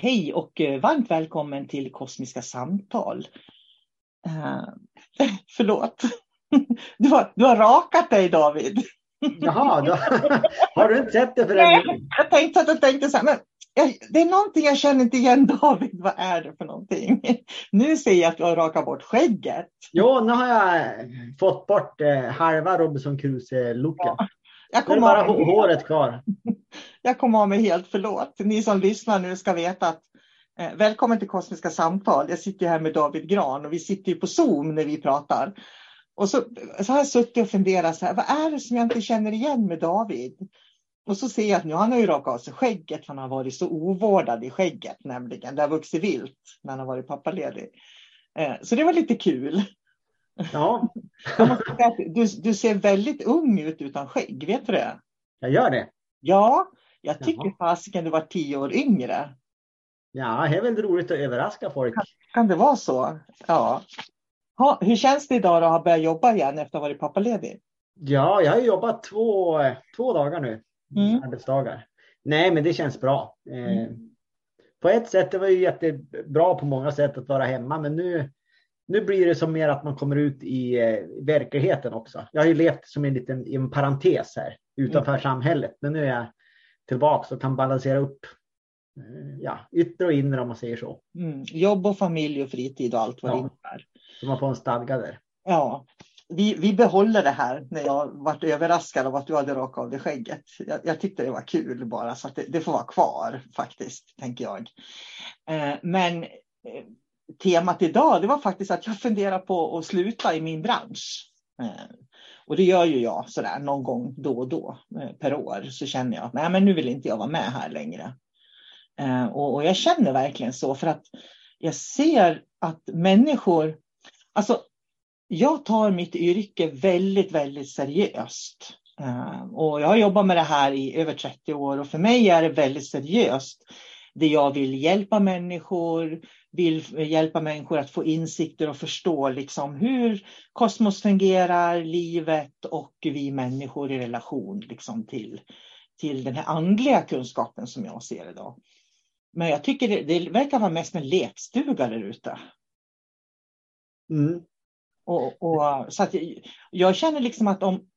Hej och eh, varmt välkommen till Kosmiska samtal. Uh, förlåt, du har, du har rakat dig David. Jaha, då, har du inte sett det förrän Nej, jag tänkte att jag tänkte så här, men det är någonting jag känner inte igen David, vad är det för någonting? Nu ser jag att du har rakat bort skägget. Jo, nu har jag fått bort eh, halva Robinson Crusoe-looken. Ja, jag kommer bara av håret kvar. Jag kom av mig helt, förlåt. Ni som lyssnar nu ska veta att eh, välkommen till Kosmiska samtal. Jag sitter här med David Gran och vi sitter ju på Zoom när vi pratar. Och så, så har jag suttit och funderat så här, vad är det som jag inte känner igen med David? Och så ser jag att nu han har ju rakat av sig skägget, han har varit så ovårdad i skägget nämligen. Det har vuxit vilt när han har varit pappaledig. Eh, så det var lite kul. Ja. du, du ser väldigt ung ut utan skägg, vet du det? Jag gör det? Ja, jag tycker fasiken du var tio år yngre. Ja, det är väl roligt att överraska folk. Kan, kan det vara så? Ja. Ha, hur känns det idag att ha börjat jobba igen efter att ha varit pappaledig? Ja, jag har jobbat två, två dagar nu. Mm. Arbetsdagar. Nej, men det känns bra. Eh, mm. På ett sätt det var ju jättebra på många sätt att vara hemma, men nu, nu blir det som mer att man kommer ut i eh, verkligheten också. Jag har ju levt som en liten en parentes här utanför mm. samhället, men nu är jag tillbaka och kan balansera upp eh, ja, yttre och inre om man säger så. Mm. Jobb och familj och fritid och allt vad ja. det innebär. Så man får en stadga där. Ja, vi, vi behåller det här när jag varit överraskad av att du hade rakat av dig skägget. Jag, jag tyckte det var kul bara så det, det får vara kvar faktiskt, tänker jag. Eh, men eh, temat idag, det var faktiskt att jag funderar på att sluta i min bransch. Eh, och det gör ju jag sådär någon gång då och då eh, per år så känner jag att nej, men nu vill inte jag vara med här längre. Eh, och, och jag känner verkligen så för att jag ser att människor, alltså jag tar mitt yrke väldigt, väldigt seriöst. Och jag har jobbat med det här i över 30 år och för mig är det väldigt seriöst. Det jag vill hjälpa människor, vill hjälpa människor att få insikter och förstå liksom hur kosmos fungerar, livet och vi människor i relation liksom till, till den här andliga kunskapen som jag ser idag. Men jag tycker det, det verkar vara mest en lekstuga där ute. Mm. Och, och, så att jag känner liksom att om,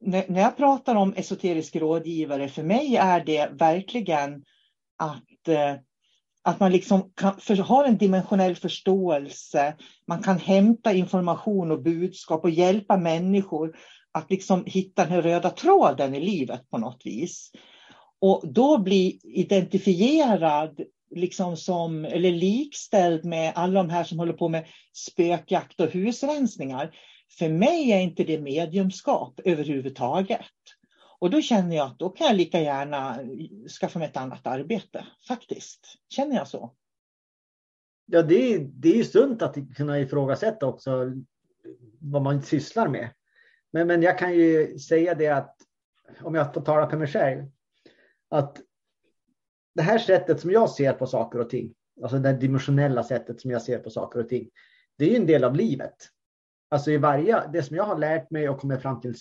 när jag pratar om esoterisk rådgivare, för mig är det verkligen att, eh, att man liksom kan, för, har en dimensionell förståelse. Man kan hämta information och budskap och hjälpa människor att liksom hitta den röda tråden i livet på något vis. Och då bli identifierad liksom som, eller likställd med alla de här som håller på med spökjakt och husrensningar. För mig är inte det mediumskap överhuvudtaget. Och då känner jag att då kan jag lika gärna skaffa mig ett annat arbete, faktiskt. Känner jag så. Ja, det är, det är ju sunt att kunna ifrågasätta också vad man sysslar med. Men, men jag kan ju säga det att, om jag får tala för mig själv, att det här sättet som jag ser på saker och ting, alltså det dimensionella sättet som jag ser på saker och ting, det är ju en del av livet. Alltså i varje, det som jag har lärt mig och kommit fram till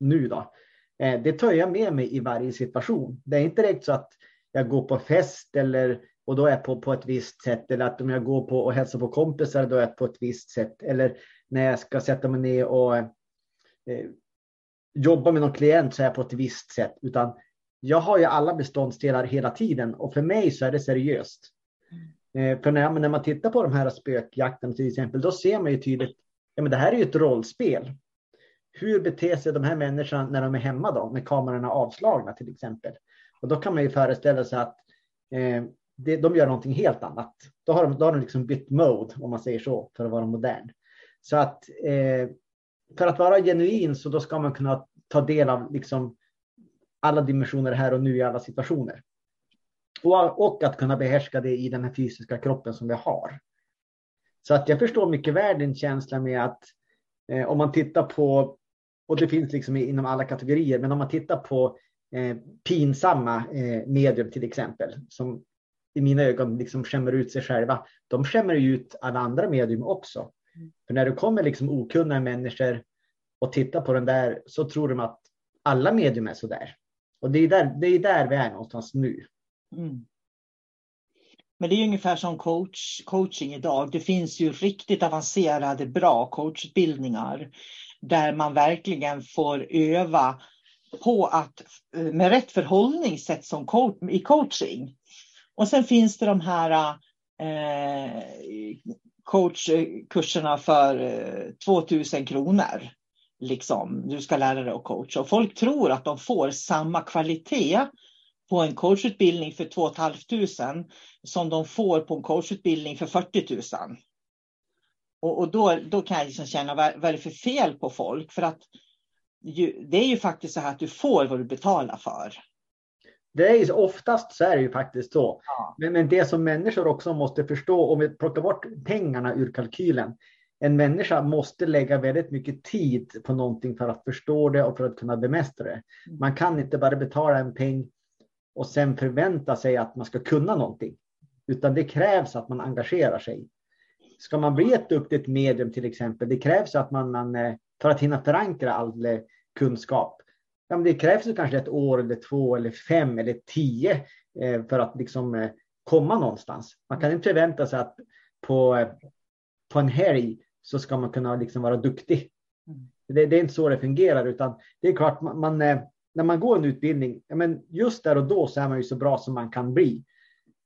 nu då, Eh, det tar jag med mig i varje situation. Det är inte direkt så att jag går på fest eller och då är jag på, på ett visst sätt eller att om jag går på och hälsar på kompisar då är jag på ett visst sätt eller när jag ska sätta mig ner och eh, jobba med någon klient så är jag på ett visst sätt utan jag har ju alla beståndsdelar hela tiden och för mig så är det seriöst. Eh, för när, när man tittar på de här spökjakten till exempel, då ser man ju tydligt, ja men det här är ju ett rollspel. Hur beter sig de här människorna när de är hemma då, med kamerorna avslagna till exempel? Och då kan man ju föreställa sig att eh, det, de gör någonting helt annat. Då har de, då har de liksom bytt mode, om man säger så, för att vara modern. Så att eh, för att vara genuin så då ska man kunna ta del av liksom alla dimensioner här och nu i alla situationer. Och, och att kunna behärska det i den här fysiska kroppen som vi har. Så att jag förstår mycket väl din känsla med att eh, om man tittar på, och det finns liksom inom alla kategorier, men om man tittar på eh, pinsamma eh, medium till exempel, som i mina ögon liksom skämmer ut sig själva, de skämmer ut alla andra medium också. För när det kommer liksom okunniga människor och tittar på den där så tror de att alla medium är så där. Och det är där, det är där vi är någonstans nu. Mm. Men det är ungefär som coach, coaching idag. Det finns ju riktigt avancerade, bra coachutbildningar där man verkligen får öva på att eh, med rätt förhållningssätt som coach, i coaching. Och sen finns det de här eh, coachkurserna för eh, 2000 kronor liksom, du ska lära dig att coacha. Och folk tror att de får samma kvalitet på en coachutbildning för 2 500 som de får på en coachutbildning för 40 000. Och, och då, då kan jag liksom känna, vad, vad är det för fel på folk? För att ju, det är ju faktiskt så här att du får vad du betalar för. Det är ju, oftast så är det ju faktiskt så. Ja. Men, men det som människor också måste förstå, om vi plockar bort pengarna ur kalkylen, en människa måste lägga väldigt mycket tid på någonting för att förstå det och för att kunna bemästra det. Mm. Man kan inte bara betala en peng och sen förvänta sig att man ska kunna någonting. Utan det krävs att man engagerar sig. Ska man bli ett duktigt medium till exempel, det krävs att man, man eh, för att hinna förankra all eh, kunskap. Ja, det krävs kanske ett år eller två eller fem eller tio eh, för att liksom komma någonstans. Man kan inte förvänta sig att på, på en helg så ska man kunna liksom vara duktig. Mm. Det, det, är inte så det fungerar, utan det är klart, man, man, eh, när man går en utbildning, ja, men just där och då så är man ju så bra som man kan bli.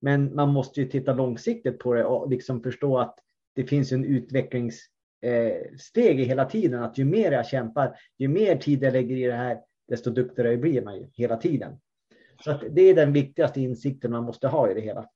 Men man måste ju titta långsiktigt på det och liksom förstå att det finns en utvecklingssteg eh, hela tiden. Att ju mer jag kämpar, ju mer tid jag lägger i det här, desto duktigare blir man ju hela tiden. Så det är den viktigaste insikten man måste ha i det hela.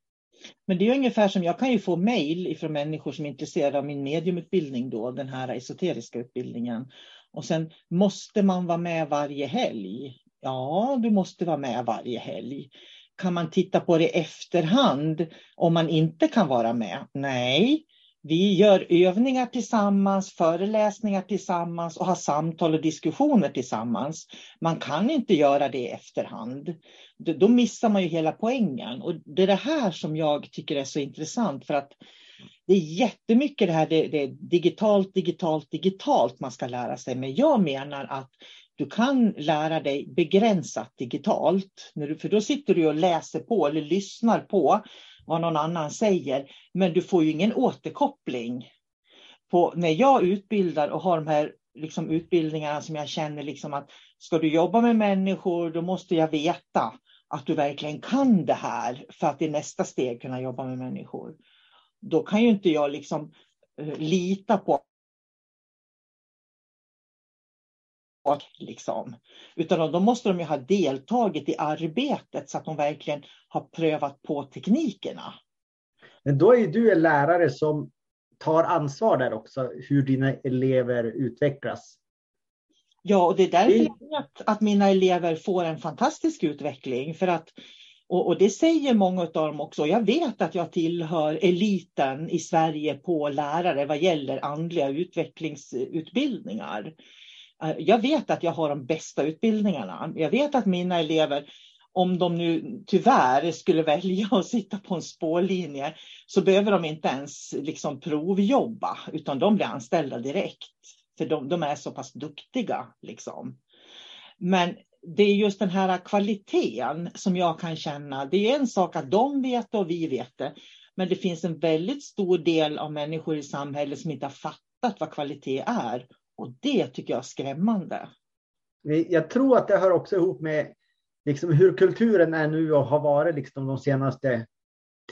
Men det är ungefär som jag kan ju få mejl från människor som är intresserade av min mediumutbildning då, den här esoteriska utbildningen. Och sen måste man vara med varje helg. Ja, du måste vara med varje helg. kan man titta på det i efterhand om man inte kan vara med? Nej, vi gör övningar tillsammans, föreläsningar tillsammans och har samtal och diskussioner tillsammans. Man kan inte göra det i efterhand. Då missar man ju hela poängen. Och det är det här som jag tycker är så intressant för att det är jättemycket det här, det, det är digitalt, digitalt, digitalt man ska lära sig. Men jag menar att du kan lära dig begränsat digitalt. För då sitter du och läser på eller lyssnar på vad någon annan säger. Men du får ju ingen återkoppling. På, när jag utbildar och har de här liksom, utbildningarna som jag känner liksom att ska du jobba med människor då måste jag veta att du verkligen kan det här för att i nästa steg kunna jobba med människor. Då kan ju inte jag liksom uh, lita på Liksom. Utan då måste de ju ha deltagit i arbetet så att de verkligen har prövat på teknikerna. Men då är du en lärare som tar ansvar där också, hur dina elever utvecklas. Ja, och det är därför jag vet att mina elever får en fantastisk utveckling. För att, och, och det säger många av dem också. Jag vet att jag tillhör eliten i Sverige på lärare vad gäller andliga utvecklingsutbildningar. Eh, jag vet att jag har de bästa utbildningarna. Jag vet att mina elever, om de nu tyvärr skulle välja att sitta på en spårlinje, så behöver de inte ens liksom provjobba, utan de blir anställda direkt. För de, de är så pass duktiga. Liksom. Men det är just den här kvaliteten som jag kan känna. Det är en sak att de vet och vi vet det. Men det finns en väldigt stor del av människor i samhället som inte har fattat vad kvalitet är. Och det tycker jag är skrämmande. Jag tror att det hör också ihop med liksom hur kulturen är nu och har varit liksom de senaste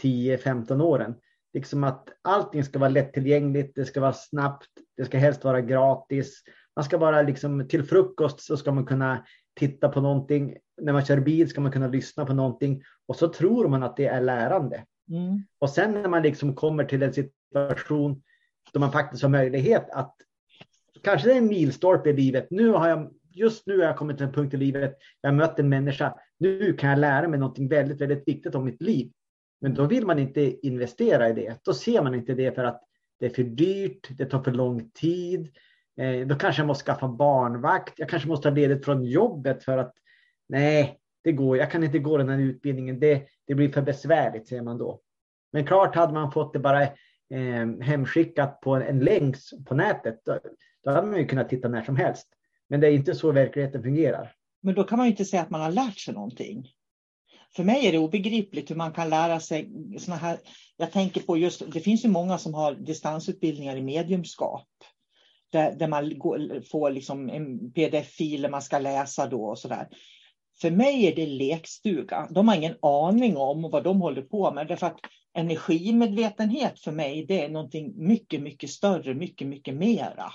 10-15 åren. Liksom att allting ska vara lättillgängligt, det ska vara snabbt, det ska helst vara gratis. Man ska bara liksom till frukost så ska man kunna titta på någonting. När man kör bil ska man kunna lyssna på någonting och så tror man att det är lärande. Mm. Och sen när man liksom kommer till en situation då man faktiskt har möjlighet att kanske det är en milstolpe i livet. Nu har jag, just nu har jag kommit till en punkt i livet, jag har mött en människa, nu kan jag lära mig någonting väldigt, väldigt viktigt om mitt liv. Men då vill man inte investera i det. Då ser man inte det för att det är för dyrt, det tar för lång tid. Eh, då kanske jag måste skaffa barnvakt. Jag kanske måste ta ledigt från jobbet för att nej, det går. Jag kan inte gå den här utbildningen. Det, det blir för besvärligt, säger man då. Men klart hade man fått det bara eh, hemskickat på en länk på nätet. Då, hade man ju kunnat titta när som helst. Men det är inte så verkligheten fungerar. Men då kan man ju inte säga att man har lärt sig någonting. För mig är det obegripligt hur man kan lära sig såna här. Jag tänker på just, det finns ju många som har distansutbildningar i mediumskap. Där, där man går, får liksom en pdf-fil man ska läsa då och sådär. För mig är det lekstuga. De har ingen aning om vad de håller på med. Därför att energimedvetenhet för mig, det är någonting mycket, mycket större, mycket, mycket mera.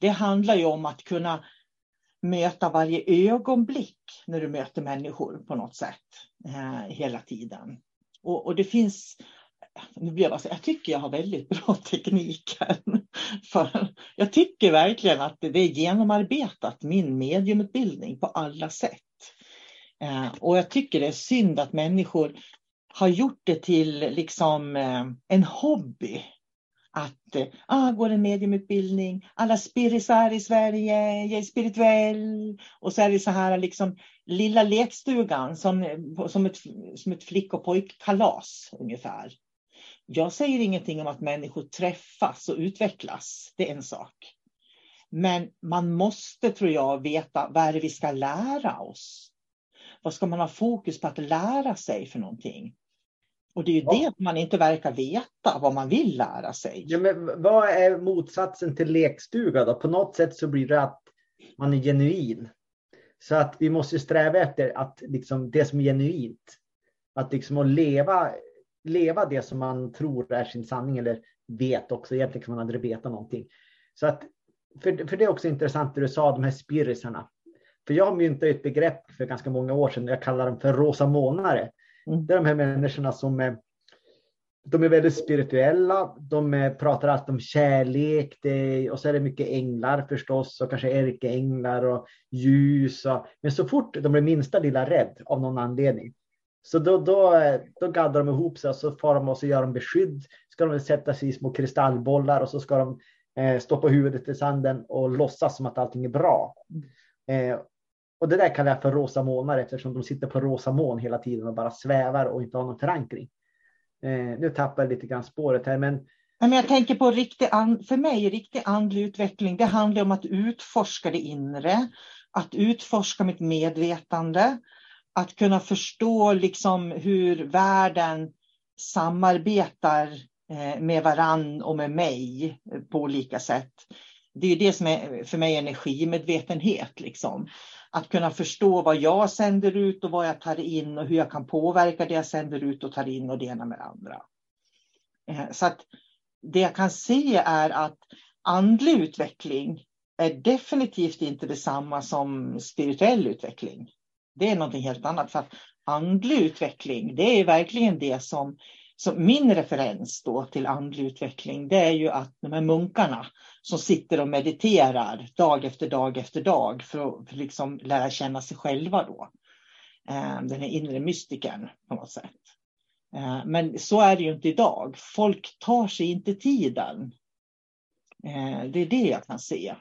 Det handlar ju om att kunna möta varje ögonblick när du möter människor på något sätt eh, hela tiden. Och, och, det finns, nu blir jag, jag tycker jag har väldigt bra tekniker. För jag tycker verkligen att det är genomarbetat, min mediumutbildning på alla sätt. Eh, och jag tycker det är synd att människor har gjort det till liksom eh, en hobby att eh, ah, går en mediumutbildning, alla spirisar i Sverige, jag är spirituell. Och så är det så här liksom lilla lekstugan som, eh, som, ett, som ett flick och pojkkalas ungefär. Jag säger ingenting om att människor träffas och utvecklas, det är en sak. Men man måste, tror jag, veta vad är det vi ska lära oss. Vad ska man ha fokus på att lära sig för någonting? Och det är ju ja. det man inte verkar veta, vad man vill lära sig. Ja, men vad är motsatsen till lekstuga då? På något sätt så blir det att man är genuin. Så att vi måste sträva efter att liksom det som är genuint. Att liksom att leva, leva det som man tror är sin sanning eller vet också. Egentligen kan man aldrig veta någonting. Så att, för, för det är också intressant det du sa, de här spirisarna. För jag myntade ett begrepp för ganska många år sedan. Jag kallar dem för rosa månare. Mm. Det är de här människorna som är, de är väldigt spirituella. De pratar alltid om kärlek det, och så är det mycket änglar förstås och kanske ärkeänglar och ljus. Och, men så fort de blir minsta lilla rädd av någon anledning Så då, då, då gaddar de ihop sig och så far de och så gör de beskydd. Ska de sätta sig i små kristallbollar och så ska de eh, stoppa huvudet i sanden och låtsas som att allting är bra. Eh, och det där kallar jag för rosa månar eftersom de sitter på rosa moln hela tiden och bara svävar och inte har någon förankring. Eh, nu tappar jag lite grann spåret här, men men jag tänker på riktig and, för mig, riktig andlig utveckling, det handlar om att utforska det inre, att utforska mitt medvetande, att kunna förstå liksom hur världen samarbetar eh, med varann och med mig eh, på olika sätt. Det är det som är för mig energimedvetenhet. Liksom. Att kunna förstå vad jag sänder ut och vad jag tar in och hur jag kan påverka det jag sänder ut och tar in och det ena med det andra. Eh, så att det jag kan se är att andlig utveckling är definitivt inte detsamma som spirituell utveckling. Det är någonting helt annat. För att andlig utveckling, det är verkligen det som, så min referens då till andlig utveckling, det är ju att de här munkarna som sitter och mediterar dag efter dag efter dag för att för liksom lära känna sig själva då. Eh, den här inre mystiken på något sätt. Eh, men så är det ju inte idag. Folk tar sig inte tiden. Eh, det är det jag kan se.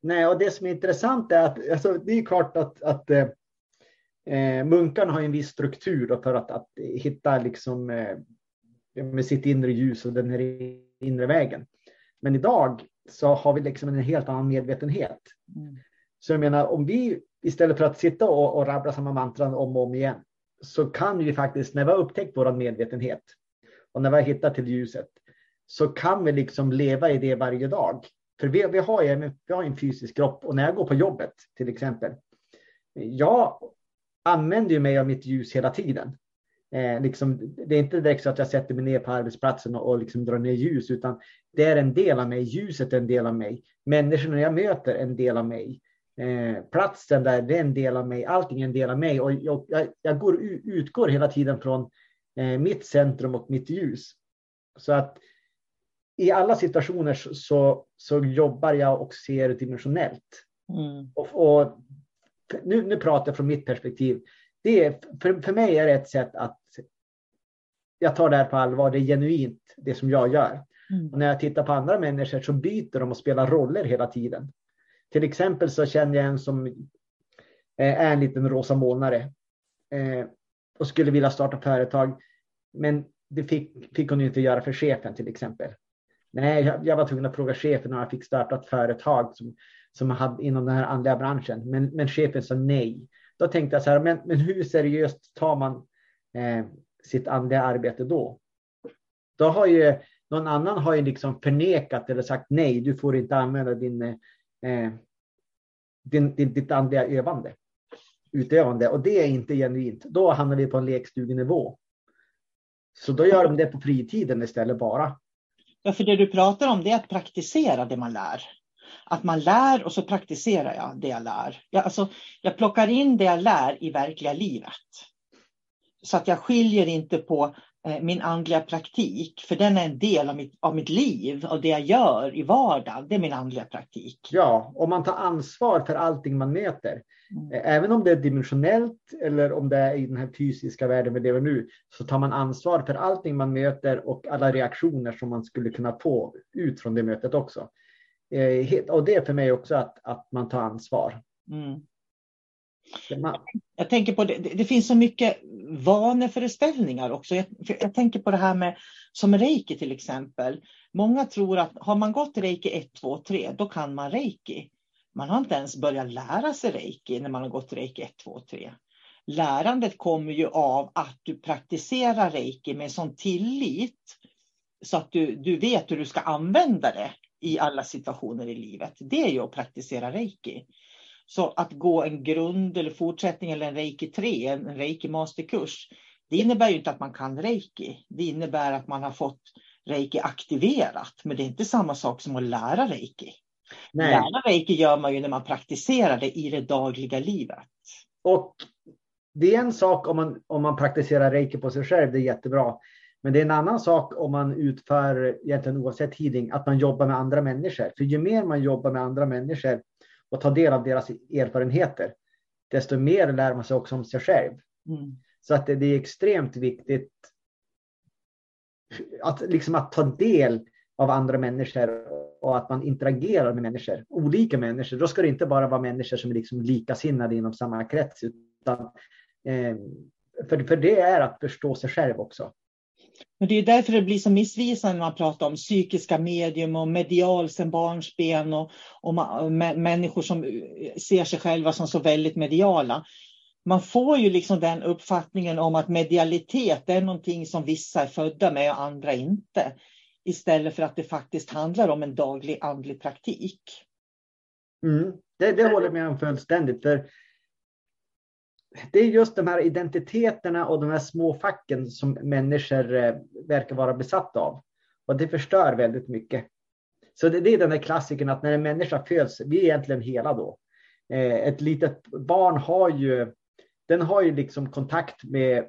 Nej, och det som är intressant är att alltså, det är klart att, att eh munkarna har en viss struktur för att, att hitta liksom, eh, med sitt inre ljus och den här inre vägen. Men idag så har vi liksom en helt annan medvetenhet. Mm. Så jag menar, om vi istället för att sitta och, och rabbla samma mantran om och om igen, så kan vi faktiskt, när vi har upptäckt vår medvetenhet och när vi har hittat till ljuset, så kan vi liksom leva i det varje dag. För vi, vi, har, ju, vi har en fysisk kropp och när jag går på jobbet till exempel, jag använder ju mig av mitt ljus hela tiden. Eh, liksom, det är inte direkt så att jag sätter mig ner på arbetsplatsen och, och liksom drar ner ljus, utan det är en del av mig. Ljuset är en del av mig. Människorna jag möter är en del av mig. Eh, platsen där, det är en del av mig. Allting är en del av mig och jag, jag, jag går, utgår hela tiden från eh, mitt centrum och mitt ljus. Så att i alla situationer så, så, jobbar jag och ser dimensionellt. Mm. Och, och nu, nu pratar jag från mitt perspektiv. Det är, för, för mig är det ett sätt att jag tar det här på allvar. Det är genuint, det som jag gör. Mm. Och när jag tittar på andra människor så byter de och spelar roller hela tiden. Till exempel så känner jag en som eh, är en liten rosa månare eh, och skulle vilja starta företag. Men det fick, fick hon inte göra för chefen till exempel. Nej, jag, jag var tvungen att fråga chefen om jag fick starta ett företag som, som hade inom den här andliga branschen. Men, men chefen sa nej. Då tänkte jag så här, men, men hur seriöst tar man eh, sitt andliga arbete då? Då har ju någon annan har ju liksom förnekat eller sagt nej, du får inte använda din, eh, din, din, ditt andliga övande, utövande. Och det är inte genuint. Då hamnar vi på en lekstugenivå. Så då gör de det på fritiden istället bara. Ja, för det du pratar om det är att praktisera det man lär. Att man lär och så praktiserar jag det jag lär. Jag, alltså, jag plockar in det jag lär i verkliga livet. Så att jag skiljer inte på eh, min andliga praktik, för den är en del av mitt, av mitt liv, av det jag gör i vardagen. Det är min andliga praktik. Ja, och man tar ansvar för allting man möter. Mm. Eh, även om det är dimensionellt eller om det är i den här fysiska världen vi lever nu, så tar man ansvar för allting man möter och alla reaktioner som man skulle kunna få ut från det mötet också. Eh, och det är för mig också att, att man tar ansvar. Mm. Jag tänker på det, det finns så mycket vaneföreställningar också. Jag, jag, tänker på det här med som reiki till exempel. Många tror att har man gått reiki 1, 2, 3, då kan man reiki. Man har inte ens börjat lära sig reiki när man har gått reiki 1, 2, 3. Lärandet kommer ju av att du praktiserar reiki med sån tillit så att du, du vet hur du ska använda det i alla situationer i livet. Det är ju att praktisera reiki. Så att gå en grund eller fortsättning eller en reiki 3, en reiki masterkurs, det innebär ju inte att man kan reiki. Det innebär att man har fått reiki aktiverat, men det är inte samma sak som att lära reiki. Nej. Lära reiki gör man ju när man praktiserar det i det dagliga livet. Och det är en sak om man, om man praktiserar reiki på sig själv, det är jättebra. Men det är en annan sak om man utför, egentligen oavsett healing, att man jobbar med andra människor. För ju mer man jobbar med andra människor och tar del av deras erfarenheter, desto mer lär man sig också om sig själv. Mm. Så att det, det är extremt viktigt att, liksom att ta del av andra människor och att man interagerar med människor, olika människor. Då ska det inte bara vara människor som är liksom likasinnade inom samma krets, utan eh, för, för det är att förstå sig själv också. Men det är därför det blir så missvisande när man pratar om psykiska medium och medial sen barnsben och, och, och människor som eh, ser sig själva som så väldigt mediala. Man får ju liksom den uppfattningen om att medialitet är någonting som vissa är födda med och andra inte. Istället för att det faktiskt handlar om en daglig andlig praktik. Mm, det, det håller jag med om fullständigt. För det är just de här identiteterna och de här små facken som människor eh, verkar vara besatta av. Och det förstör väldigt mycket. Så det, det är den där klassiken att när en människa föds, vi är egentligen hela då. Eh, ett litet barn har ju, den har ju liksom kontakt med,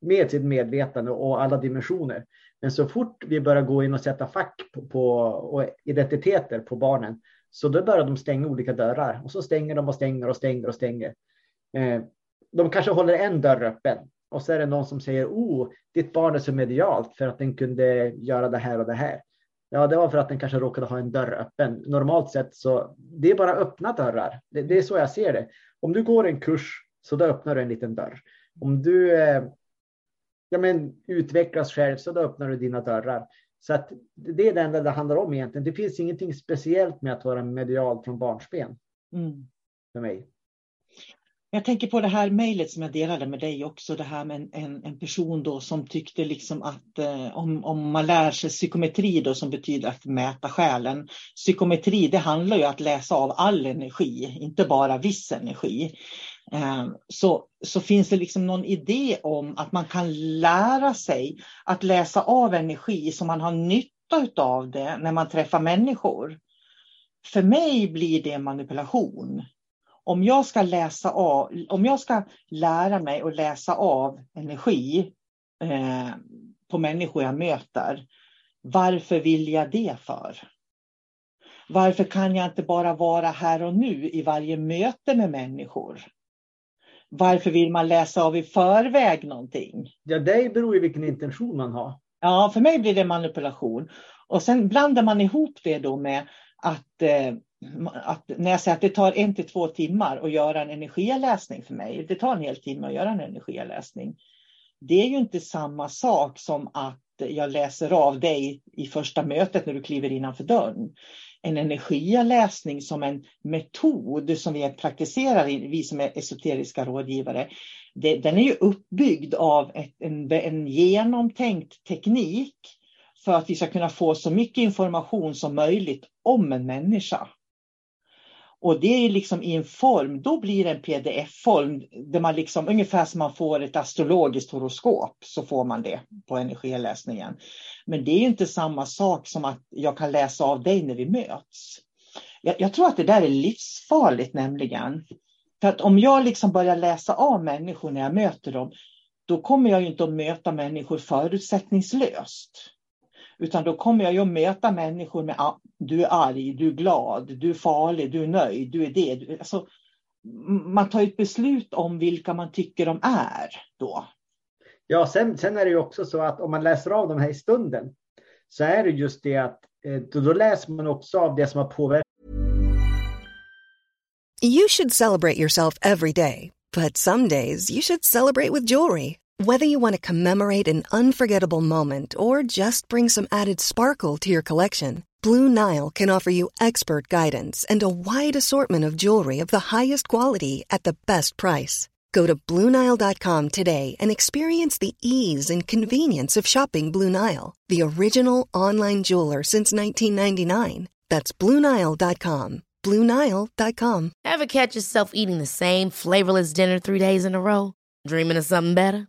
med sitt medvetande och alla dimensioner. Men så fort vi börjar gå in och sätta fack på, på och identiteter på barnen, så då börjar de stänga olika dörrar och så stänger de och stänger och stänger och stänger. Eh, de kanske håller en dörr öppen och så är det någon som säger oh, ditt barn är så medialt för att den kunde göra det här och det här. Ja, det var för att den kanske råkade ha en dörr öppen. Normalt sett så det är bara öppna dörrar. Det, det är så jag ser det. Om du går en kurs så då öppnar du en liten dörr. Om du eh, ja, men, utvecklas själv så då öppnar du dina dörrar. Så att det är det enda det handlar om egentligen. Det finns ingenting speciellt med att vara medial från barnsben. Mm. För mig. Jag tänker på det här mejlet som jag delade med dig också, det här med en, en, en person då som tyckte liksom att eh, om, om man lär sig psykometri då som betyder att mäta själen. Psykometri det handlar ju om att läsa av all energi, inte bara viss energi. Eh, så, så finns det liksom någon idé om att man kan lära sig att läsa av energi så man har nytta av det när man träffar människor. För mig blir det manipulation om jag ska läsa av, om jag ska lära mig att läsa av energi eh, på människor jag möter, varför vill jag det för? Varför kan jag inte bara vara här och nu i varje möte med människor? Varför vill man läsa av i förväg någonting? Ja, det beror ju vilken intention man har. Ja, för mig blir det manipulation. Och sen blandar man ihop det då med att eh, att när jag säger att det tar en till två timmar att göra en energiläsning för mig, det tar en hel timme att göra en energiläsning. Det är ju inte samma sak som att jag läser av dig i första mötet när du kliver innanför dörren. En energiläsning som en metod som vi praktiserar, vi som är esoteriska rådgivare, det, den är ju uppbyggd av ett, en, en genomtänkt teknik för att vi ska kunna få så mycket information som möjligt om en människa. Och det är liksom i en form, då blir det en pdf-form, där man liksom, ungefär som man får ett astrologiskt horoskop, så får man det på energiläsningen. Men det är inte samma sak som att jag kan läsa av dig när vi möts. Jag, jag tror att det där är livsfarligt nämligen. För att om jag liksom börjar läsa av människor när jag möter dem, då kommer jag inte att möta människor förutsättningslöst. Utan då kommer jag ju att möta människor med du är arg, du är glad, du är farlig, du är nöjd, du är det. Du, alltså, man tar ett beslut om vilka man tycker de är då. Ja, sen, sen är det ju också så att om man läser av de här i stunden så är det just det att eh, då, då läser man också av det som har påverkat. You should celebrate yourself every day, but some days you should celebrate with jewelry. Whether you want to commemorate an unforgettable moment or just bring some added sparkle to your collection, Blue Nile can offer you expert guidance and a wide assortment of jewelry of the highest quality at the best price. Go to BlueNile.com today and experience the ease and convenience of shopping Blue Nile, the original online jeweler since 1999. That's BlueNile.com. BlueNile.com. Ever catch yourself eating the same flavorless dinner three days in a row? Dreaming of something better?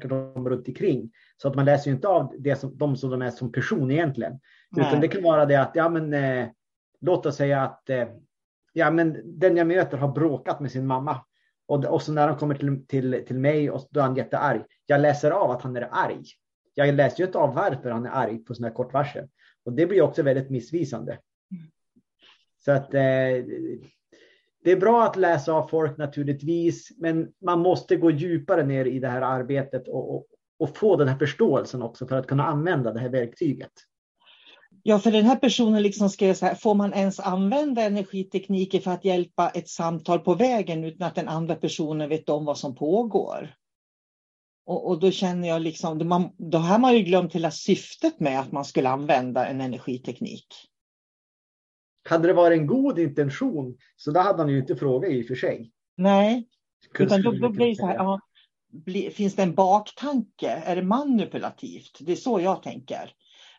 De runt omkring. Så att man läser ju inte av det som, de som de är som person egentligen. Nej. Utan det kan vara det att, ja men eh, låt oss säga att eh, ja, men den jag möter har bråkat med sin mamma. Och, och så när han kommer till, till, till mig och då är han jättearg. Jag läser av att han är arg. Jag läser ju inte av varför han är arg på sådana här kort varsel. Och det blir också väldigt missvisande. Så att eh, det är bra att läsa av folk naturligtvis, men man måste gå djupare ner i det här arbetet och, och, och få den här förståelsen också för att kunna använda det här verktyget. Ja, för den här personen liksom skrev så här, får man ens använda energitekniker för att hjälpa ett samtal på vägen utan att den andra personen vet om vad som pågår? Och, och då känner jag liksom, då, man, då har man ju glömt hela syftet med att man skulle använda en energiteknik. Hade det varit en god intention så då hade han ju inte frågat i och för sig. Nej, utan då, då blir det så här, ja, bli- finns det en baktanke? Är det manipulativt? Det är så jag tänker.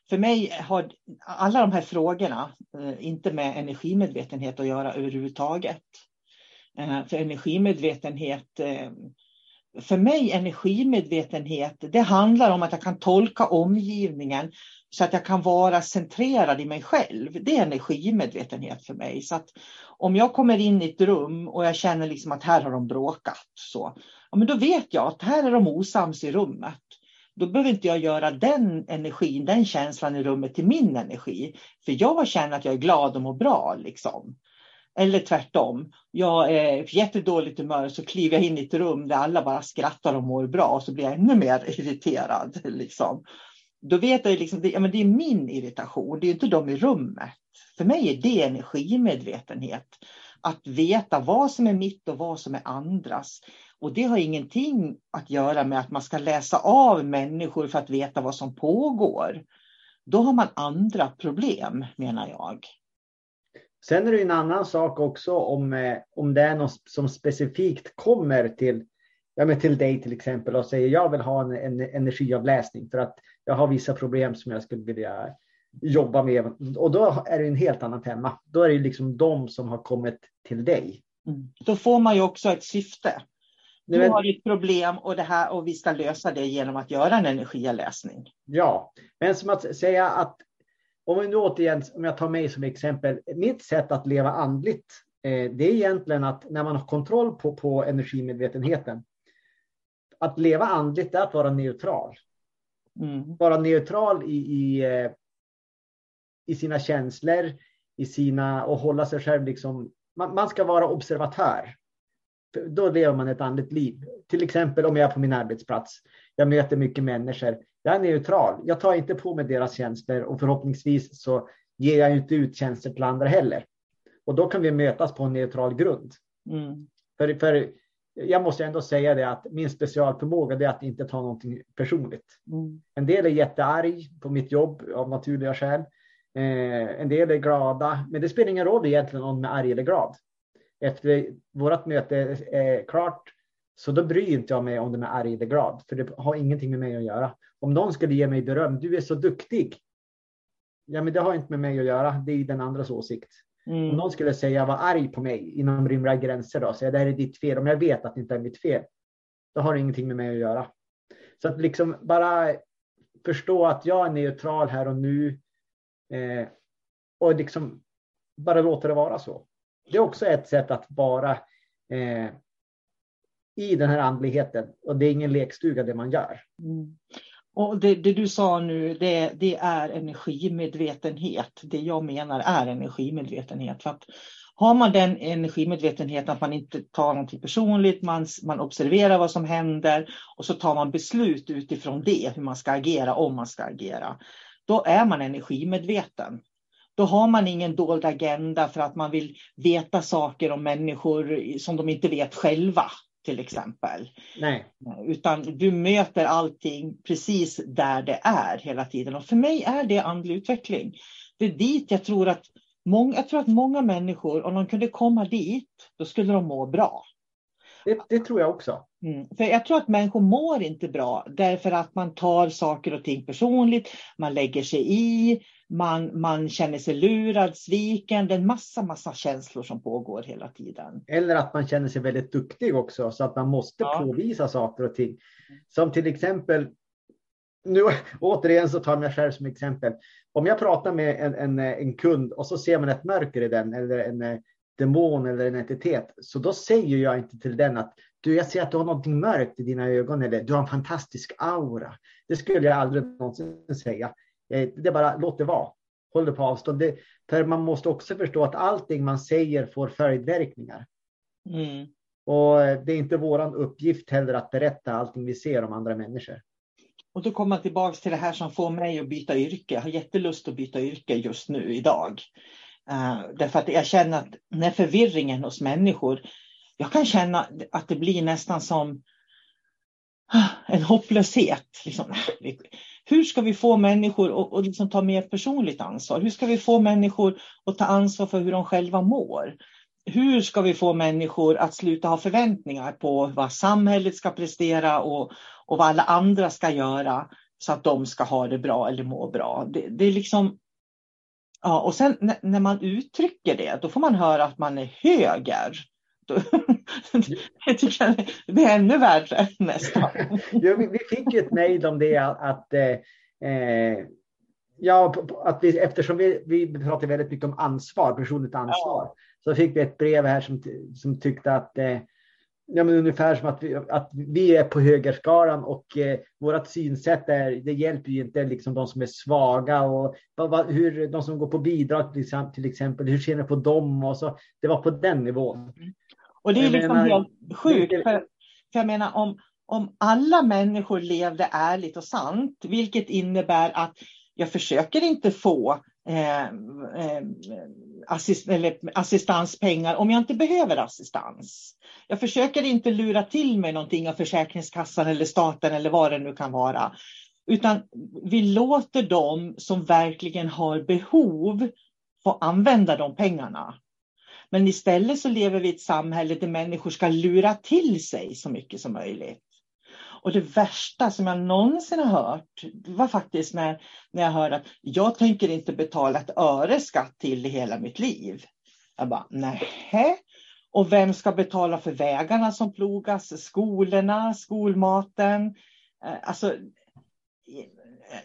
För mig har alla de här frågorna eh, inte med energimedvetenhet att göra överhuvudtaget. Eh, För energimedvetenhet, eh, för mig energimedvetenhet, det handlar om att jag kan tolka omgivningen så att jag kan vara centrerad i mig själv. Det är energimedvetenhet för mig. Så att om jag kommer in i ett rum och jag känner liksom att här har de bråkat, så, ja, men då vet jag att här är de osams i rummet. Då behöver inte jag göra den energin, den känslan i rummet till min energi. För jag känner att jag är glad och mår bra. Liksom. Eller tvärtom. Jag är på jättedåligt humör så kliver jag in i ett rum där alla bara skrattar och mår bra och så blir jag ännu mer irriterad. Liksom. Då vet jag liksom, det, ja, men det är min irritation, det är inte de i rummet. För mig är det energimedvetenhet. Att veta vad som är mitt och vad som är andras. Och det har ingenting att göra med att man ska läsa av människor för att veta vad som pågår. Då har man andra problem, menar jag. Sen är det en annan sak också om, eh, om det är något som specifikt kommer till, ja, men till dig till exempel och säger jag vill ha en, en energiavläsning för att jag har vissa problem som jag skulle vilja jobba med. Och då är det en helt annan femma. Då är det liksom de som har kommit till dig. Då får man ju också ett syfte. Du men- har ett problem och, det här, och vi ska lösa det genom att göra en energiavläsning. Ja, men som att säga att om vi nu återigen, om jag tar mig som exempel, mitt sätt att leva andligt, eh, det är egentligen att när man har kontroll på, på energimedvetenheten, att leva andligt är att vara neutral. Mm. Vara neutral i, i, eh, i sina känslor, i sina, och hålla sig själv liksom, man, man ska vara observatör. Då lever man ett andligt liv. Till exempel om jag är på min arbetsplats. Jag möter mycket människor. Jag är neutral. Jag tar inte på mig deras känslor och förhoppningsvis så ger jag inte ut känslor till andra heller. Och då kan vi mötas på en neutral grund. Mm. För, för jag måste ändå säga det att min specialförmåga är att inte ta någonting personligt. Mm. En del är jättearg på mitt jobb av naturliga skäl. Eh, en del är glada, men det spelar ingen roll egentligen om de är arg eller glad. Efter vårt möte är klart så då bryr inte jag mig om de är arg eller glad, för det har ingenting med mig att göra. Om någon skulle ge mig beröm, du är så duktig. Ja, men det har inte med mig att göra. Det är den andras åsikt. Om Mm. någon skulle säga var arg på mig inom rimliga gränser då, säga det här är ditt fel, om jag vet att det inte är mitt fel, då har det ingenting med mig att göra. Så att liksom bara förstå att jag är neutral här och nu eh, och liksom bara låta det vara så. Det är också ett sätt att vara eh, i den här andligheten. Och det är ingen lekstuga det man gör. Mm. Och det, det, du sa nu, det, det, är energimedvetenhet. Det jag menar är energimedvetenhet. För att har man den energimedvetenheten att man inte tar någonting personligt, man, man observerar vad som händer och så tar man beslut utifrån det, hur man ska agera om man ska agera. Då är man energimedveten. Då har man ingen dold agenda för att man vill veta saker om människor som de inte vet själva till exempel. Nej. Utan du möter allting precis där det är hela tiden. Och för mig är det andlig utveckling. Det är dit jag tror att många, jag tror att många människor, om de kunde komma dit, då skulle de må bra. Det, det tror jag också. Mm. För jag tror att människor mår inte bra därför att man tar saker och ting personligt, man lägger sig i, man, man känner sig lurad, sviken. Det är en massa, massa känslor som pågår hela tiden. Eller att man känner sig väldigt duktig också, så att man måste ja. påvisa saker och ting. Som till exempel, nu återigen så tar jag mig själv som exempel. Om jag pratar med en, en, en kund och så ser man ett mörker i den, eller en eh, demon eller en entitet, så då säger jag inte till den att du, jag ser att du har något mörkt i dina ögon eller du har en fantastisk aura. Det skulle jag aldrig någonsin säga. Eh, det är bara låt det vara. Håll det på avstånd. Det, för man måste också förstå att allting man säger får följdverkningar. Mm. Och det är inte vår uppgift heller att berätta allting vi ser om andra människor. Och då kommer man tillbaka till det här som får mig att byta yrke. Jag har jättelust att byta yrke just nu idag. Uh, därför att jag känner att när förvirringen hos människor, jag kan känna att det blir nästan som ah, en hopplöshet. Liksom, hur ska vi få människor att, liksom ta mer personligt ansvar? Hur ska vi få människor att ta ansvar för hur de själva mår? Hur ska vi få människor att sluta ha förväntningar på vad samhället ska prestera och, och vad alla andra ska göra så att de ska ha det bra eller må bra? Det, det är liksom Ja, och sen när man uttrycker det, då får man höra att man är höger. jag tycker det är ännu värre nästan. ja, vi, fick ju ett mejl om det att, eh, eh, ja, att vi, eftersom vi, vi pratar väldigt mycket om ansvar, personligt ansvar, ja. så fick vi ett brev här som, som tyckte att eh, ja, men ungefär som att vi, att vi är på högerskalan och eh, vårt synsätt är, det hjälper ju inte liksom de som är svaga och vad, vad, hur, de som går på bidrag till, till exempel, hur ser ni på dem? Och så, det var på den nivån. Och det är liksom menar, helt sjukt. För, för jag menar om, om alla människor levde ärligt och sant, vilket innebär att jag försöker inte få eh, eh, assist, assistanspengar om jag inte behöver assistans. Jag försöker inte lura till mig någonting av Försäkringskassan eller staten eller vad det nu kan vara. Utan vi låter dem som verkligen har behov få använda de pengarna. Men istället så lever vi i ett samhälle där människor ska lura till sig så mycket som möjligt. Och det värsta som jag någonsin har hört var faktiskt när, när jag hörde att jag tänker inte betala ett öre skatt till i hela mitt liv. Jag bara, nej. Och vem ska betala för vägarna som plogas, skolorna, skolmaten? Eh, alltså,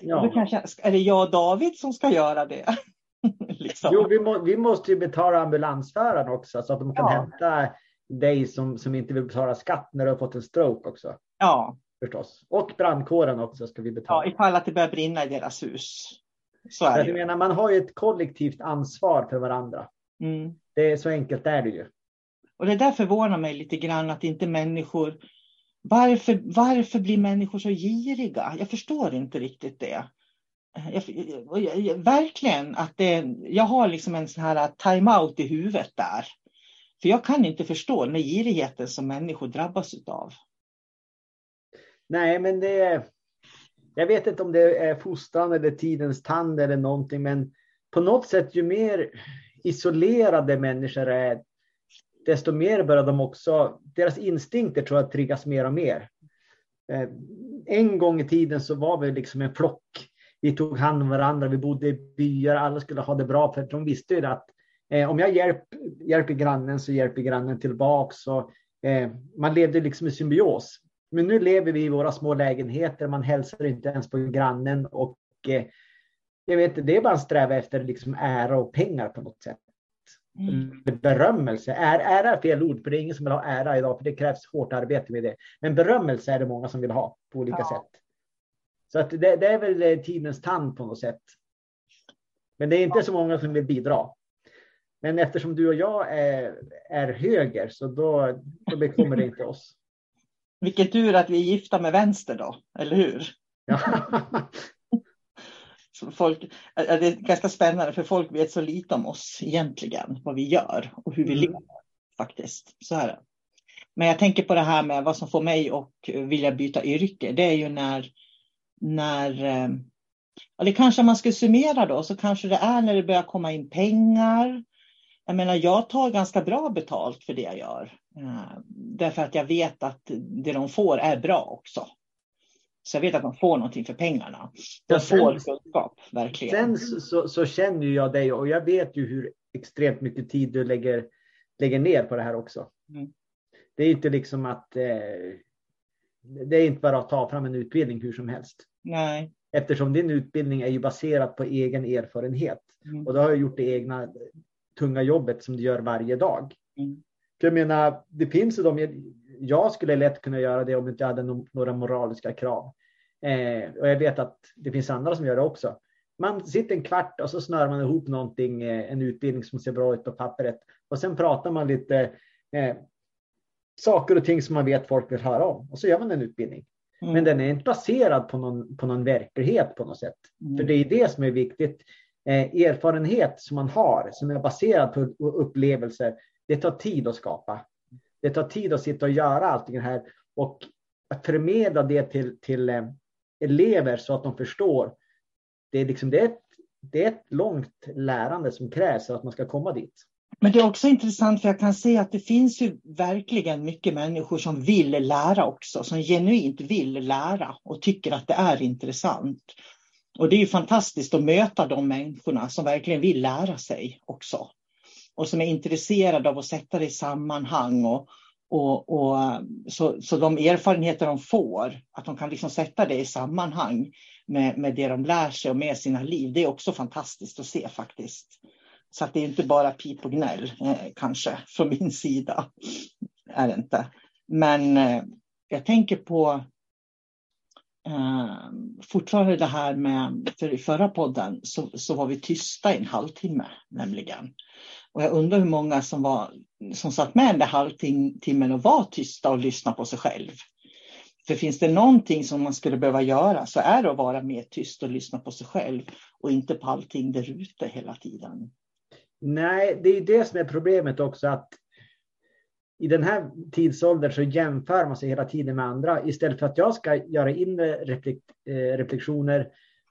ja. kanske, är det jag och David som ska göra det? liksom. Jo, vi, må, vi, måste ju betala ambulansföraren också så att de kan ja. hämta dig som, som inte vill betala skatt när du har fått en stroke också. Ja. Förstås. Och brandkåren också ska vi betala. Ja, ifall att det börjar brinna i deras hus. Så är det. Menar, man har ju ett kollektivt ansvar för varandra. Mm. Det är så enkelt är det ju. Och det där förvånar mig lite grann att inte människor varför, varför blir människor så giriga? Jag förstår inte riktigt det. Jag, jag, jag, verkligen att det, jag har liksom en sån här time-out i huvudet där. För jag kan inte förstå den girigheten som människor drabbas av. Nej, men det jag vet inte om det är fostran eller tidens tand eller någonting, men på något sätt ju mer isolerade människor är, desto mer börjar de också, deras instinkter tror jag triggas mer och mer. Eh, en gång i tiden så var vi liksom en flock. Vi tog hand om varandra, vi bodde i byar, alla skulle ha det bra för de visste ju att eh, om jag hjälp, hjälper grannen så hjälper grannen tillbaks. Och, eh, man levde liksom i symbios. Men nu lever vi i våra små lägenheter, man hälsar inte ens på grannen och eh, jag vet det är bara att sträva efter liksom ära och pengar på något sätt. Mm. Berömmelse, är, ära är fel ord, för det är ingen som vill ha ära idag, för det krävs hårt arbete med det. Men berömmelse är det många som vill ha på olika ja. sätt. Så att det, det, är väl eh, tidens tand på något sätt. Men det är inte så många som vill bidra. Men eftersom du och jag är, är höger så då, då bekommer det inte oss. Vilken tur att vi är gifta med vänster då, eller hur? Ja. folk, det är ganska spännande för folk vet så lite om oss egentligen, vad vi gör och hur vi mm. lever faktiskt. Så är det. Men jag tänker på det här med vad som får mig att vilja byta yrke. Det är ju när, när eh, ja, det kanske man skulle summera då, så kanske det är när det börjar komma in pengar. Jag menar, jag tar ganska bra betalt för det jag gör. Eh, därför att jag vet att det de får är bra också. Så jag vet att man får någonting för pengarna. De får kunskap, verkligen. Sen så, så, känner jag dig och jag vet ju hur extremt mycket tid du lägger, lägger ner på det här också. Mm. Det är inte liksom att eh, det är inte bara att ta fram en utbildning hur som helst. Nej. Eftersom din utbildning är ju baserad på egen erfarenhet. Mm. Och du har gjort det egna tunga jobbet som du gör varje dag. Mm. Jag menar, det finns ju de jag skulle lätt kunna göra det om jag inte hade några moraliska krav. Eh, och jag vet att det finns andra som gör det också. Man sitter en kvart och så snör man ihop någonting, eh, en utbildning som ser bra ut på pappret. Och sen pratar man lite eh, saker och ting som man vet folk vill höra om. Och så gör man en utbildning. Mm. Men den är inte baserad på någon, på någon verklighet på något sätt. Mm. För det är det som är viktigt. Eh, erfarenhet som man har, som är baserad på upplevelser, det tar tid att skapa det tar tid att sitta och göra allt det här och att förmedla det till, till eh, elever så att de förstår. Det är, liksom, det, är ett, det är ett långt lärande som krävs för att man ska komma dit. Men det är också intressant för jag kan se att det finns ju verkligen mycket människor som vill lära också, som genuint vill lära och tycker att det är intressant. Och det är ju fantastiskt att möta de människorna som verkligen vill lära sig också och som är intresserade av att sätta det i sammanhang. Och, och, och, så, så de erfarenheter de får, att de kan liksom sätta det i sammanhang med, med det de lär sig och med sina liv. Det är också fantastiskt att se faktiskt. Så att det är inte bara pip och gnäll eh, kanske från min sida. Är det inte. Men eh, jag tänker på eh, fortfarande det här med, för i förra podden så, så var vi tysta i en halvtimme nämligen. Och jag undrar hur många som, var, som satt med den där halvtimmen och var tysta och lyssnade på sig själv. För finns det någonting som man skulle behöva göra så är det att vara mer tyst och lyssna på sig själv och inte på allting där ute hela tiden. Nej, det är det som är problemet också att i den här tidsåldern så jämför man sig hela tiden med andra istället för att jag ska göra inre reflek eh, reflektioner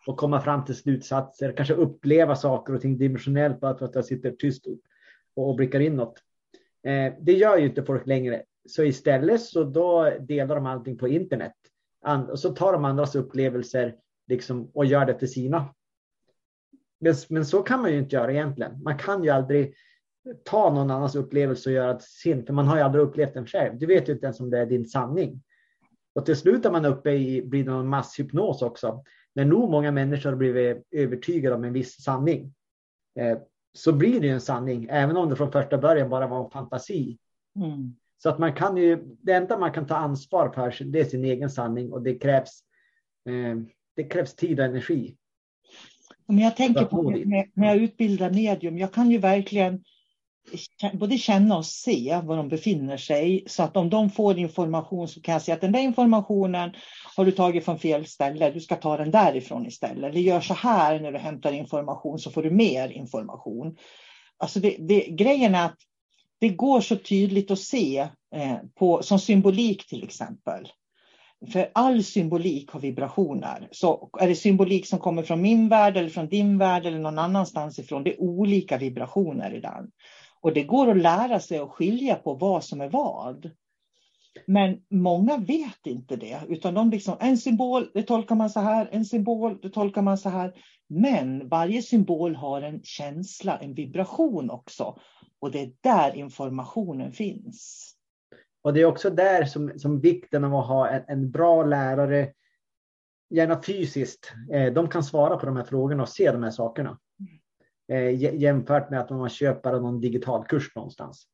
och komma fram till slutsatser, kanske uppleva saker och ting dimensionellt bara för att jag sitter tyst och blickar inåt. Eh, det gör ju inte folk längre. Så istället så då delar de allting på internet. och så tar de andras upplevelser liksom, och gör det till sina. Men, men, så kan man ju inte göra egentligen. Man kan ju aldrig ta någon annans upplevelse och göra till sin, för man har ju aldrig upplevt den själv. Du vet ju inte ens om det är din sanning. Och till slut är man uppe i, blir någon masshypnos också. När nog många människor har blivit övertygade om en viss sanning. Eh, så blir det en sanning, även om det från första början bara var en fantasi. Mm. Så att man kan ju, det enda man kan ta ansvar för det är sin egen sanning och det krävs, eh, det krävs tid och energi. Men jag tänker på när jag utbildar medium, jag kan ju verkligen både känna och se var de befinner sig. Så att om de får information så kan jag säga att den där informationen har du tagit från fel ställe, du ska ta den därifrån istället. Eller gör så här när du hämtar information så får du mer information. Alltså det, det, grejen är att det går så tydligt att se eh, på, som symbolik till exempel. För all symbolik har vibrationer. Så är det symbolik som kommer från min värld eller från din värld eller någon annanstans ifrån, det är olika vibrationer i den. Och det går att lära sig att skilja på vad som är vad. Men många vet inte det, utan de liksom, en symbol, det tolkar man så här, en symbol, det tolkar man så här. Men varje symbol har en känsla, en vibration också. Och det är där informationen finns. Och det är också där som, som vikten av att ha en, en bra lärare, gärna fysiskt, eh, de kan svara på de här frågorna och se de här sakerna. eh, jämfört med att man köper någon digital kurs någonstans.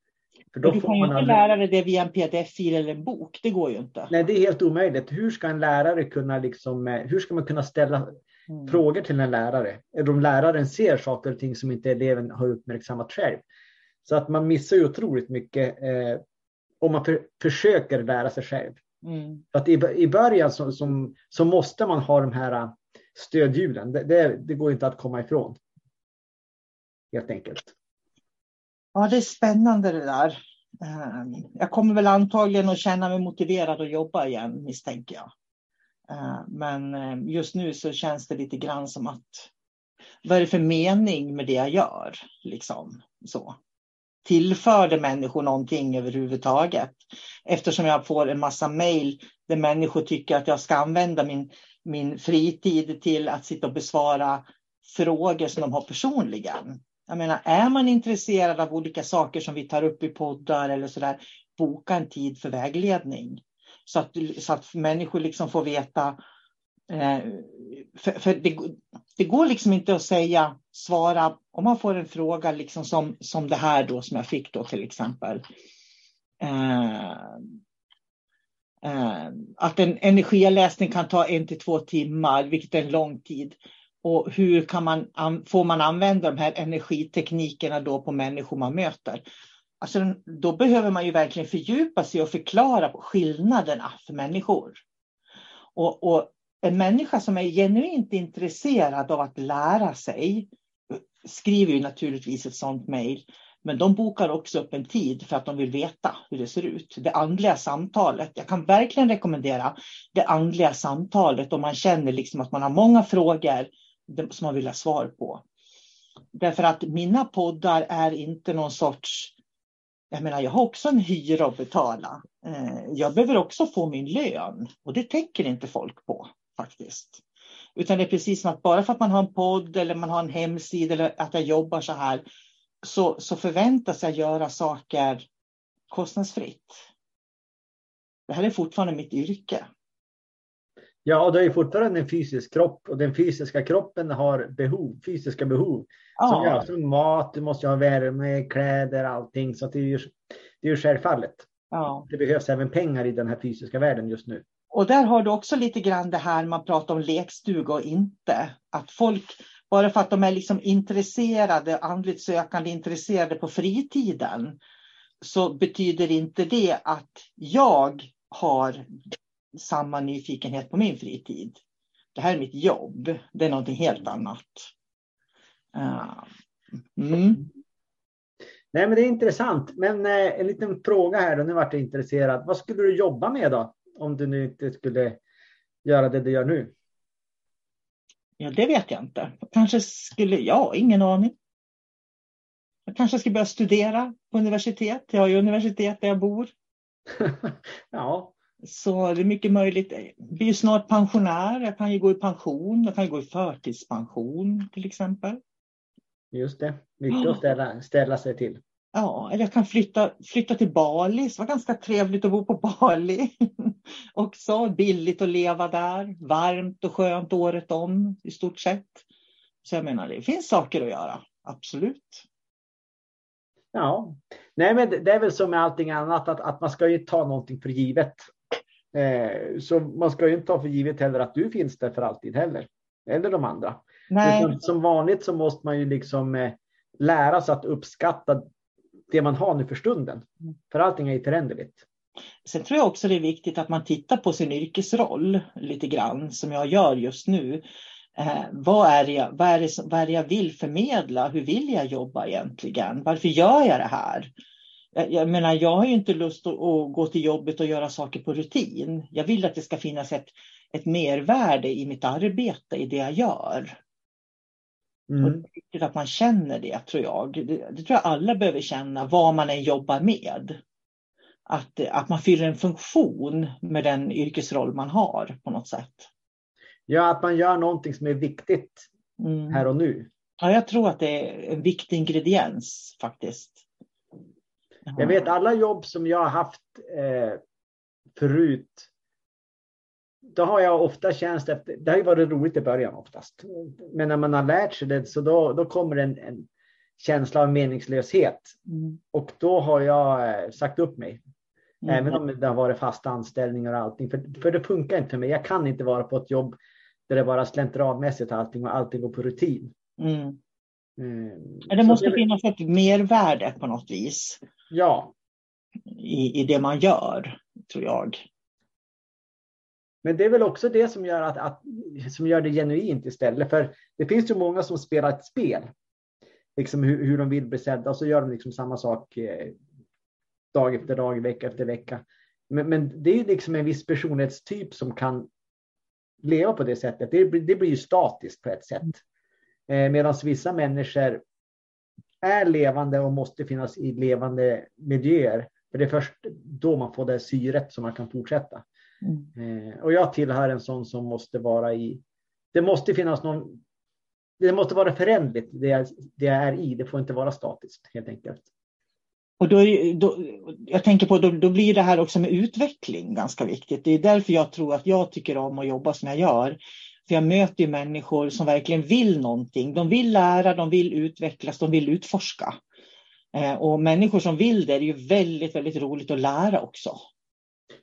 För då du kan ju inte aldrig... lära dig det via en pdf-fil eller en bok. Det går ju inte. Nej, det är helt omöjligt. Hur ska en lärare kunna liksom, eh, hur ska man kunna ställa mm. frågor till en lärare? Eller om läraren ser saker och ting som inte eleven har uppmärksammat själv. Så att man missar ju otroligt mycket eh, om man för, försöker lära sig själv. Mm. Att i, I början så, som, så måste man ha de här eh, stödhjulen. Det, det, det går inte att komma ifrån. Helt enkelt. Ja, det är spännande det där. Ehm, jag kommer väl antagligen att känna mig motiverad att jobba igen misstänker jag. Ehm, men ehm, just nu så känns det lite grann som att vad är det för mening med det jag gör? Liksom så tillförde människor någonting överhuvudtaget? Eftersom jag får en massa mejl där människor tycker att jag ska använda min, min fritid till att sitta och besvara frågor som de har personligen. Jag menar, är man intresserad av olika saker som vi tar upp i poddar eller så där, boka en tid för vägledning. Så att, så att människor liksom får veta. Eh, för, för det, det, går liksom inte att säga, svara, om man får en fråga liksom som, som det här då som jag fick då till exempel. Eh, eh att en energiläsning kan ta en till två timmar, vilket är en lång tid. Och hur kan man, får man använda de här energiteknikerna då på människor man möter? Alltså, då behöver man ju verkligen fördjupa sig och förklara skillnaderna för människor. Och, och en människa som är genuint intresserad av att lära sig skriver ju naturligtvis ett sådant mejl. Men de bokar också upp en tid för att de vill veta hur det ser ut. Det andliga samtalet. Jag kan verkligen rekommendera det andliga samtalet om man känner liksom att man har många frågor som man vill ha svar på. Därför att mina poddar är inte någon sorts... Jag menar, jag har också en hyra att betala. Eh, jag behöver också få min lön och det tänker inte folk på faktiskt. Utan det är precis som att bara för att man har en podd eller man har en hemsida eller att jag jobbar så här så, så förväntas jag göra saker kostnadsfritt. Det här är fortfarande mitt yrke. Ja, och det är fortfarande en fysisk kropp och den fysiska kroppen har behov, fysiska behov. Ja. Som, ja, som mat, du måste ha värme, kläder, allting. Så det är ju, det är ju självfallet. Ja. Det behövs även pengar i den här fysiska världen just nu. Och där har du också lite grann det här man pratar om lekstuga och inte. Att folk, bara för att de är liksom intresserade, andligt sökande, intresserade på fritiden, så betyder inte det att jag har samma nyfikenhet på min fritid. Det här är mitt jobb. Det är någonting helt annat. Eh, mm. Nej, men det är intressant. Men eh, en liten fråga här då. Nu vart jag intresserad. Vad skulle du jobba med då? Om du nu inte skulle göra det du gör nu? Ja, det vet jag inte. Kanske skulle jag, ingen aning. Jag kanske ska börja studera på universitet. Jag har ju universitet där jag bor. ja, så det är mycket möjligt. Jag blir snart pensionär. Jag kan ju gå i pension. Jag kan ju gå i förtidspension till exempel. Just det, mycket att ställa, ställa sig till. Ja, eller jag kan flytta, flytta till Bali. Det var ganska trevligt att bo på Bali. Också billigt att leva där. Varmt och skönt året om i stort sett. Så jag menar, det finns saker att göra. Absolut. Ja, nej men det är väl som med allting annat att, att man ska ju ta någonting för givet. Eh, så man ska ju inte ta för givet heller att du finns där för alltid heller. Eller de andra. Nej. som vanligt så måste man ju liksom eh, lära sig att uppskatta det man har nu för stunden. Mm. För allting är ju föränderligt. Sen tror jag också det är viktigt att man tittar på sin yrkesroll lite grann som jag gör just nu. Eh, vad, är jag, vad, är det, vad är det jag vill förmedla? Hur vill jag jobba egentligen? Varför gör jag det här? Jag menar, jag har ju inte lust att, att, gå till jobbet och göra saker på rutin. Jag vill att det ska finnas ett, ett mervärde i mitt arbete, i det jag gör. Mm. Och det är viktigt att man känner det, tror jag. Det, det, tror jag alla behöver känna, vad man än jobbar med. Att, att man fyller en funktion med den yrkesroll man har på något sätt. Ja, att man gör någonting som är viktigt mm. här och nu. Ja, jag tror att det är en viktig ingrediens faktiskt. Jag vet alla jobb som jag har haft eh, förut då har jag ofta känt efter, det har ju varit roligt i början oftast, men när man har lärt sig det så då, då kommer en, en känsla av meningslöshet. Mm. Och då har jag eh, sagt upp mig. Mm. Även om det har varit fasta anställningar och allting. För, för det funkar inte för mig. Jag kan inte vara på ett jobb där det bara slentrianmässigt allting och allting går på rutin. Mm. Mm. Det måste det... finnas ett mervärde på något vis. Ja. I, I det man gör, tror jag. Men det är väl också det som gör, att, att, som gör det genuint istället. För det finns ju många som spelar ett spel. Liksom hur, hur de vill bli sedda och så gör de liksom samma sak eh, dag efter dag, vecka efter vecka. Men, men det är liksom en viss personlighetstyp som kan leva på det sättet. Det, det blir ju statiskt på ett sätt. Eh, Medan vissa människor är levande och måste finnas i levande miljöer. För det är först då man får det syret som man kan fortsätta. Mm. Eh, och jag tillhör en sån som måste vara i, det måste finnas någon, det måste vara förändligt det jag, det jag är i, det får inte vara statiskt helt enkelt. Och då, då, jag tänker på då, då blir det här också med utveckling ganska viktigt. Det är därför jag tror att jag tycker om att jobba som jag gör. För jag möter ju människor som verkligen vill någonting. De vill lära, de vill utvecklas, de vill utforska. Eh, och människor som vill det, det är ju väldigt, väldigt roligt att lära också.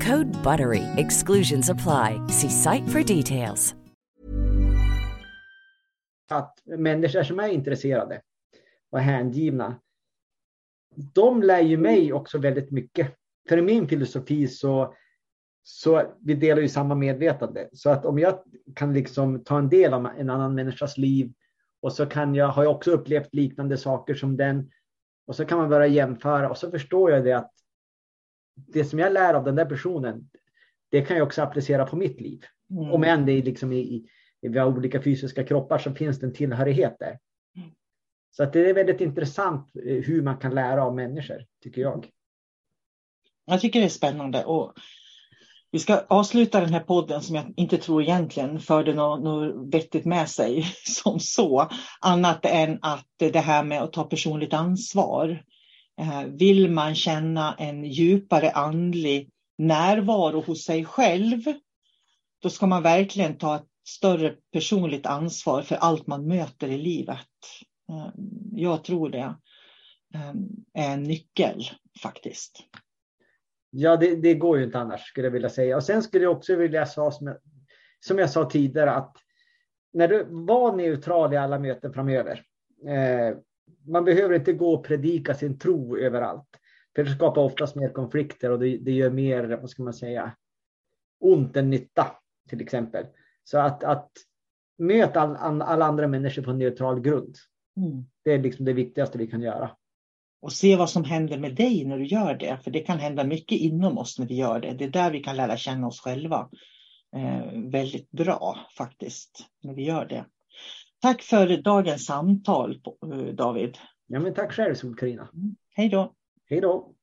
Code BUTTERY. Exclusions apply. See site for details. att människor som är intresserade och hängivna, de lär ju mig också väldigt mycket. För i min filosofi så, så vi delar ju samma medvetande. Så att om jag kan liksom ta en del av en annan människas liv och så kan jag, har jag också upplevt liknande saker som den och så kan man börja jämföra och så förstår jag det att det som jag lär av den där personen, det kan jag också applicera på mitt liv. Mm. Om än det är liksom i, vi har olika fysiska kroppar så finns det en tillhörighet där. Mm. Så att det är väldigt intressant eh, hur man kan lära av människor, tycker jag. Jag tycker det är spännande. Och vi ska avsluta den här podden som jag inte tror egentligen förde något, något vettigt med sig som så. Annat än att det här med att ta personligt ansvar. Eh, vill man känna en djupare andlig närvaro hos sig själv, då ska man verkligen ta ett större personligt ansvar för allt man möter i livet. Eh, jag tror det eh, är en nyckel faktiskt. Ja, det, det, går ju inte annars skulle jag vilja säga. Och sen skulle jag också vilja säga som jag, som jag sa tidigare att när du var neutral i alla möten framöver. Eh, man behöver inte gå och predika sin tro överallt. För det skapar oftast mer konflikter och det, det gör mer, vad ska man säga, ont än nytta till exempel. Så att, att möta alla all andra människor på en neutral grund. Mm. Det är liksom det viktigaste vi kan göra. Och se vad som händer med dig när du gör det. För det kan hända mycket inom oss när vi gör det. Det är där vi kan lära känna oss själva. Eh, väldigt bra faktiskt, när vi gör det. Tack för dagens samtal, eh, David. Ja, men tack själv, Sol-Carina. Mm. Hej då. Hej då.